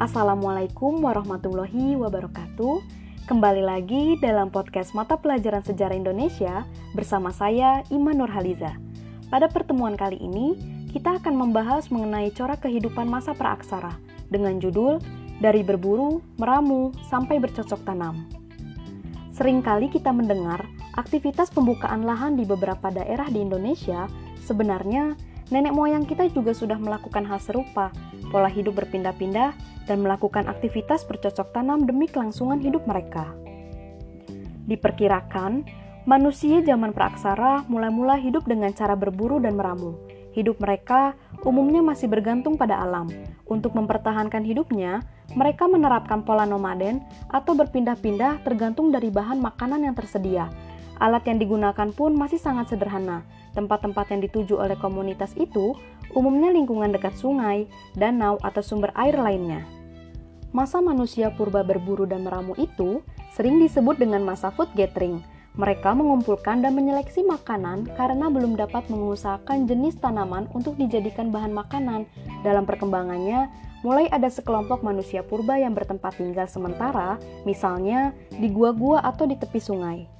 Assalamualaikum warahmatullahi wabarakatuh. Kembali lagi dalam podcast mata pelajaran sejarah Indonesia bersama saya Iman Nurhaliza. Pada pertemuan kali ini, kita akan membahas mengenai corak kehidupan masa praaksara dengan judul Dari Berburu, Meramu, Sampai Bercocok Tanam. Seringkali kita mendengar aktivitas pembukaan lahan di beberapa daerah di Indonesia sebenarnya nenek moyang kita juga sudah melakukan hal serupa, pola hidup berpindah-pindah, dan melakukan aktivitas bercocok tanam demi kelangsungan hidup mereka. Diperkirakan, manusia zaman praaksara mula-mula hidup dengan cara berburu dan meramu. Hidup mereka umumnya masih bergantung pada alam. Untuk mempertahankan hidupnya, mereka menerapkan pola nomaden atau berpindah-pindah tergantung dari bahan makanan yang tersedia. Alat yang digunakan pun masih sangat sederhana. Tempat-tempat yang dituju oleh komunitas itu umumnya lingkungan dekat sungai, danau, atau sumber air lainnya. Masa manusia purba berburu dan meramu itu sering disebut dengan masa food gathering. Mereka mengumpulkan dan menyeleksi makanan karena belum dapat mengusahakan jenis tanaman untuk dijadikan bahan makanan. Dalam perkembangannya, mulai ada sekelompok manusia purba yang bertempat tinggal sementara, misalnya di gua-gua atau di tepi sungai.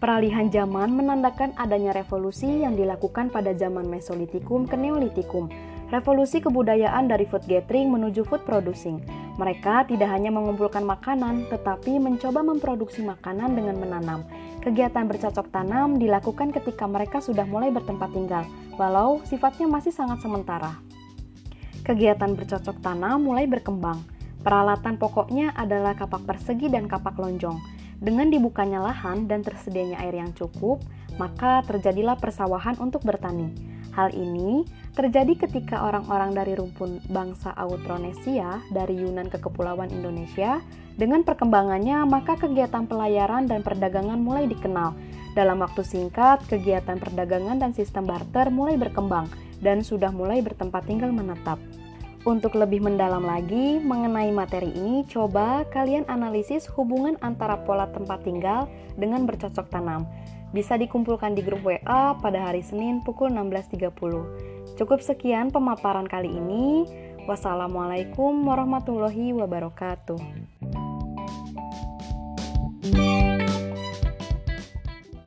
Peralihan zaman menandakan adanya revolusi yang dilakukan pada zaman Mesolitikum ke Neolitikum. Revolusi kebudayaan dari food gathering menuju food producing. Mereka tidak hanya mengumpulkan makanan, tetapi mencoba memproduksi makanan dengan menanam. Kegiatan bercocok tanam dilakukan ketika mereka sudah mulai bertempat tinggal, walau sifatnya masih sangat sementara. Kegiatan bercocok tanam mulai berkembang. Peralatan pokoknya adalah kapak persegi dan kapak lonjong. Dengan dibukanya lahan dan tersedianya air yang cukup, maka terjadilah persawahan untuk bertani. Hal ini terjadi ketika orang-orang dari rumpun bangsa Austronesia dari Yunan ke Kepulauan Indonesia. Dengan perkembangannya, maka kegiatan pelayaran dan perdagangan mulai dikenal. Dalam waktu singkat, kegiatan perdagangan dan sistem barter mulai berkembang dan sudah mulai bertempat tinggal menetap. Untuk lebih mendalam lagi mengenai materi ini, coba kalian analisis hubungan antara pola tempat tinggal dengan bercocok tanam bisa dikumpulkan di grup WA pada hari Senin pukul 16.30. Cukup sekian pemaparan kali ini. Wassalamualaikum warahmatullahi wabarakatuh.